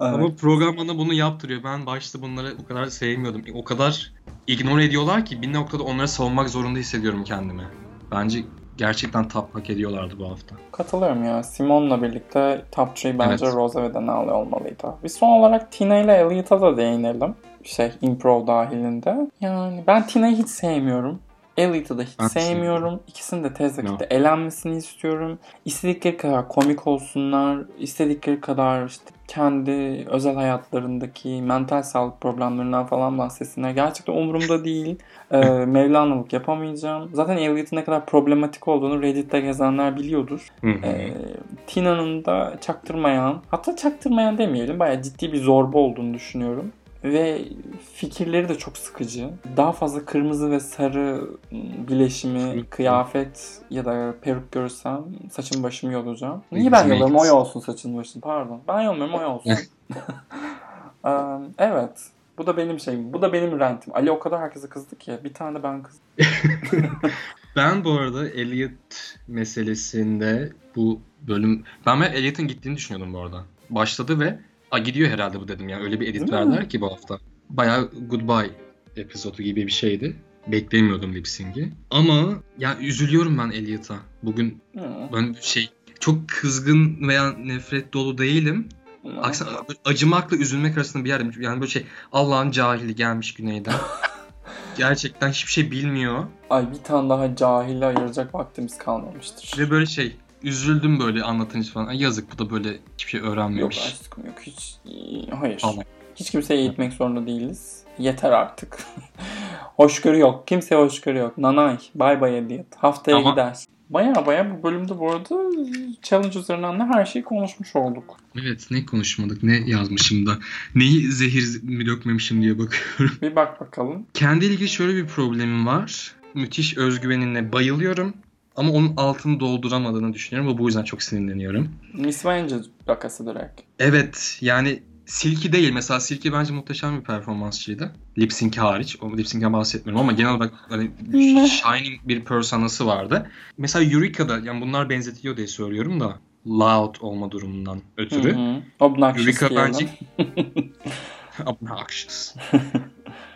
Ama program bana bunu yaptırıyor. Ben başta bunları o kadar sevmiyordum. O kadar ignore ediyorlar ki bir noktada onları savunmak zorunda hissediyorum kendimi. Bence gerçekten top hak ediyorlardı bu hafta. Katılıyorum ya. Simon'la birlikte top 3 bence Evet. Rose ve Denali olmalıydı. Bir son olarak Tina ile Elliot'a da değinelim. Şey, improv dahilinde. Yani ben Tina'yı hiç sevmiyorum. Elite'ı da hiç Ben sevmiyorum. İkisini de tez vakitte No. elenmesini istiyorum. İstedikleri kadar komik olsunlar. istedikleri kadar işte kendi özel hayatlarındaki mental sağlık problemlerinden falan bahsetsinler. Gerçekten umurumda değil. Ee, Mevlana'lık yapamayacağım. Zaten Elite'in ne kadar problematik olduğunu Reddit'te gezenler biliyordur. Ee, Tina'nın da çaktırmayan, hatta çaktırmayan demeyelim, bayağı ciddi bir zorba olduğunu düşünüyorum. Ve fikirleri de çok sıkıcı. Daha fazla kırmızı ve sarı bileşimi, kıyafet ya da peruk görürsem saçım başımı yolacağım. Niye ben bizim yolarım? O eğitim. olsun saçın başın. Pardon. Ben yolmuyorum o olsun. Evet. Bu da benim şeyim. Bu da benim rentim. Ali o kadar herkese kızdı ki. Bir tane ben kızdım. Ben bu arada Elliot meselesinde bu bölüm... Ben, ben Elliot'ın gittiğini düşünüyordum bu arada. Başladı ve a gidiyor herhalde bu dedim ya. Öyle bir edit Değil mi? verdiler ki bu hafta. Bayağı goodbye epizodu gibi bir şeydi. Beklemiyordum lip sync'i. Ama ya üzülüyorum ben Elliot'a. Bugün Hı. ben şey çok kızgın veya nefret dolu değilim. Aksine acımakla üzülmek arasında bir yerdeyim. Yani böyle şey Allah'ın cahili gelmiş güneyden. Gerçekten hiçbir şey bilmiyor. Ay bir tane daha cahille ayıracak vaktimiz kalmamıştır. Ve böyle şey üzüldüm böyle anlatınca falan. Ay yazık bu da böyle hiçbir şey Yok öğrenmemiş. aşkım yok hiç. Hayır. Falan. Hiç kimseyi eğitmek zorunda değiliz. Yeter artık. hoşgörü yok. Kimseye hoşgörü yok. Nanay. Bay bay Elliot. Haftaya Ama- gider. Baya baya bu bölümde bu arada challenge üzerinden de her şeyi konuşmuş olduk. Evet ne konuşmadık ne yazmışım da. Neyi zehir mi dökmemişim diye bakıyorum. Bir bak bakalım. Kendi ilgili şöyle bir problemim var. Müthiş özgüvenine bayılıyorum. Ama onun altını dolduramadığını düşünüyorum ve bu yüzden çok sinirleniyorum. Vanjie vakası direkt. Evet yani Silky değil. Mesela Silky bence muhteşem bir performansçıydı. Lip sync hariç. O lip sync'ten bahsetmiyorum ama genel olarak hani shining bir personası vardı. Mesela Eureka'da yani bunlar benzetiliyor diye söylüyorum da loud olma durumundan ötürü. Obnoxious Eureka bence obnoxious.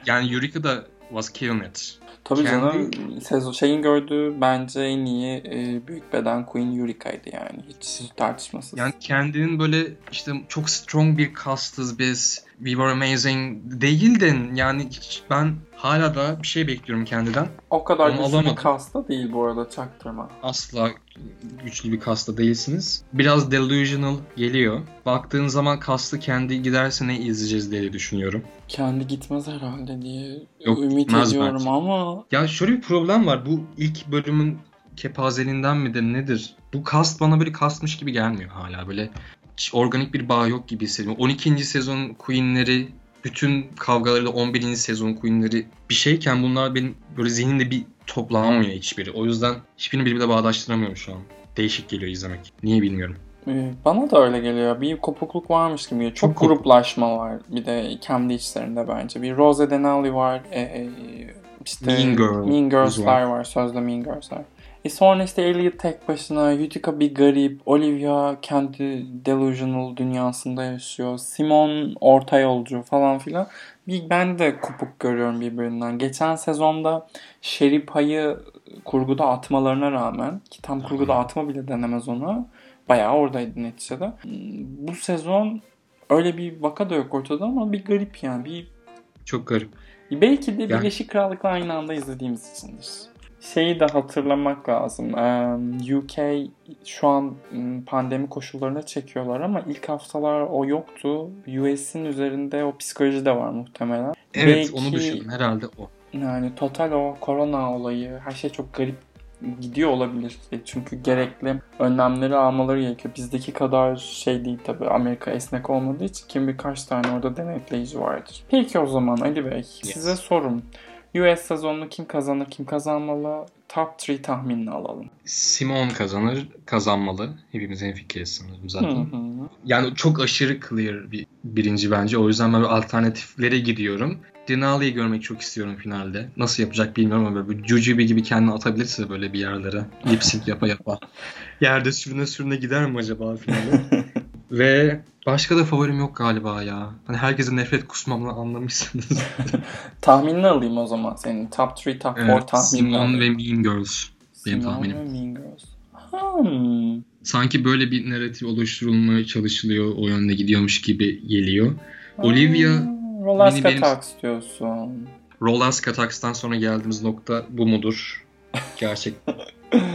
yani Eureka was killing it. Tabii Kendi- canım sezon şeyin gördüğü bence en iyi e, büyük beden Queen Eureka'ydı yani hiç tartışmasız. Yani kendinin böyle işte çok strong bir castız biz. We were amazing değildin. Yani hiç- ben hala da bir şey bekliyorum kendiden. o kadar Onu güçlü bir alamadım. kasta değil bu arada çaktırma. Asla güçlü bir kasta değilsiniz. Biraz delusional geliyor. Baktığın zaman kastı kendi giderse ne izleyeceğiz diye düşünüyorum. Kendi gitmez herhalde diye Yok, ümit ediyorum bence. ama Ya şöyle bir problem var. Bu ilk bölümün kepazeliğinden midir nedir? Bu kast bana böyle kastmış gibi gelmiyor hala. Böyle hiç organik bir bağ yok gibi hissediyorum. 12. sezon Queen'leri bütün kavgalarıyla 11. sezon Queen'leri bir şeyken bunlar benim böyle zihnimde bir toplanmıyor hiçbiri. O yüzden hiçbirini birbirine bağdaştıramıyorum şu an. Değişik geliyor izlemek. Niye bilmiyorum. e, bana da öyle geliyor. Bir kopukluk varmış gibi geliyor. Çok Çok gruplaşma var bir de kendi içlerinde bence. Bir Rose Denali var. E, e, işte Mean Girls Mean Girls'lar var. var. Sözde Mean Girls'lar. E sonra işte Elliot tek başına, Utica bir garip, Olivia kendi delusional dünyasında yaşıyor, Simon orta yolcu falan filan. Bir ben de kopuk görüyorum birbirinden. Geçen sezonda Sherry Pay'ı kurguda atmalarına rağmen ki tam kurguda atma bile denemez ona. Bayağı oradaydı neticede. Bu sezon öyle bir vaka da yok ortada ama bir garip yani. Bir Çok garip. Belki de Yani- Birleşik Krallık'la aynı anda izlediğimiz içindir. Şeyi de hatırlamak lazım. UK şu an pandemi koşullarına çekiyorlar ama ilk haftalar o yoktu. US'in üzerinde o psikoloji de var muhtemelen. Evet Belki- onu düşündüm. Herhalde o. Yani total o korona olayı her şey çok garip gidiyor olabilir. Çünkü gerekli önlemleri almaları gerekiyor. Bizdeki kadar şey değil tabii. Amerika esnek olmadığı için kim birkaç tane orada denetleyici vardır. Peki o zaman Ali Bey size sorum. US sezonunu kim kazanır, kim kazanmalı? Top 3 tahminini alalım. Simon kazanır, kazanmalı. Hepimiz hemfikiriz sanırım Hı zaten. hı. Yani çok aşırı clear bir birinci bence. O yüzden ben alternatiflere gidiyorum. Denali'yi görmek çok istiyorum finalde. Nasıl yapacak bilmiyorum ama böyle bir Jujubi gibi kendini atabilirse böyle bir yerlere. Lip sync yapa yapa. Yerde sürüne sürüne gider mi acaba finale? Ve başka da favorim yok galiba ya. Hani herkese nefret kusmamla anlamışsınız. Tahminini alayım o zaman senin. Top 3, top 4 evet, tahminini alayım. ve Mean Girls. benim Simon tahminim. ve Mean Girls. Hmm. Sanki böyle bir narratif oluşturulmaya çalışılıyor. O yönde gidiyormuş gibi geliyor. Olivia Aa, Roller beni skate benim- talk istiyorsun. Roland Scatax'tan sonra geldiğimiz nokta bu mudur? Gerçek.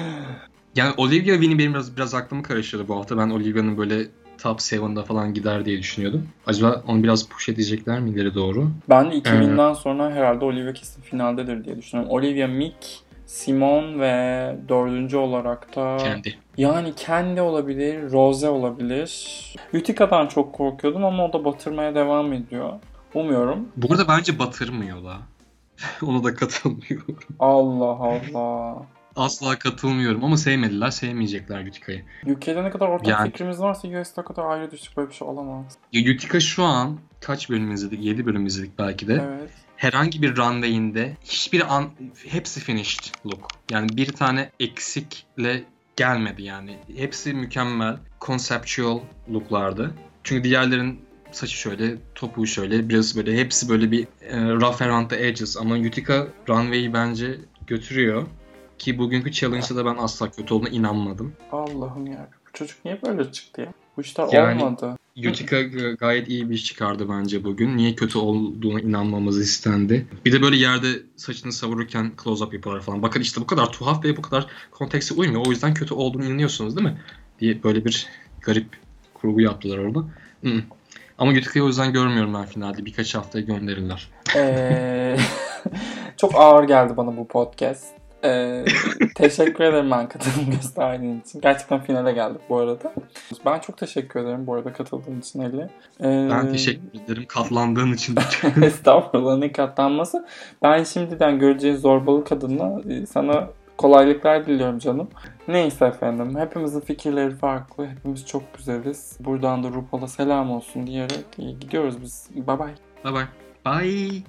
yani Olivia Winnie benim biraz, biraz aklımı karıştırdı bu hafta. Ben Olivia'nın böyle top 7'da falan gider diye düşünüyordum. Acaba onu biraz push edecekler mi ileri doğru? Ben de 2000'den sonra herhalde Olivia kesin finaldedir diye düşünüyorum. Olivia Mick, Simon ve dördüncü olarak da Kendi. yani kendi olabilir, Rose olabilir. Utica'dan çok korkuyordum ama o da batırmaya devam ediyor. Umuyorum. Bu arada bence batırmıyor da. Ona da katılmıyorum. Allah Allah. Asla katılmıyorum ama sevmediler, sevmeyecekler Utica'yı. UK'de ne kadar ortak Yani- fikrimiz varsa US'de o kadar ayrı düştük böyle bir şey olamaz. Ya Utica şu an kaç bölüm izledik? 7 bölüm izledik belki de. Evet. herhangi bir runway'inde hiçbir an hepsi finished look. Yani bir tane eksikle gelmedi yani. Hepsi mükemmel, conceptual looklardı. Çünkü diğerlerin saçı şöyle, topuğu şöyle, biraz böyle hepsi böyle bir e, rough around the edges ama Utica runway'i bence götürüyor. Ki bugünkü challenge'da da ben asla kötü olduğuna inanmadım. Allah'ım ya. Bu çocuk niye böyle çıktı ya? Bu işler Yani- olmadı. Utica gayet iyi bir iş çıkardı bence bugün. Niye kötü olduğuna inanmamız istendi. Bir de böyle yerde saçını savururken close-up yapıyorlar falan. Bakın işte bu kadar tuhaf ve bu kadar kontekste uymuyor. O yüzden kötü olduğunu inanıyorsunuz değil mi? Diye böyle bir garip kurgu yaptılar orada. Hı. Ama Utica'yı o yüzden görmüyorum ben finalde. Birkaç haftaya gönderirler. Ee, çok ağır geldi bana bu podcast. Ee, teşekkür ederim ben katılım gösterdiğin için. Gerçekten finale geldik bu arada. Ben çok teşekkür ederim bu arada katıldığın için Ali. Ee, Ben teşekkür ederim katlandığın için. Estağfurullah ne katlanması. Ben şimdiden göreceğin zorbalık adına sana kolaylıklar diliyorum canım. Neyse efendim. Hepimizin fikirleri farklı. Hepimiz çok güzeliz. Buradan da RuPaul'a selam olsun diyerek gidiyoruz biz. Bye bye. bye bye. Bye.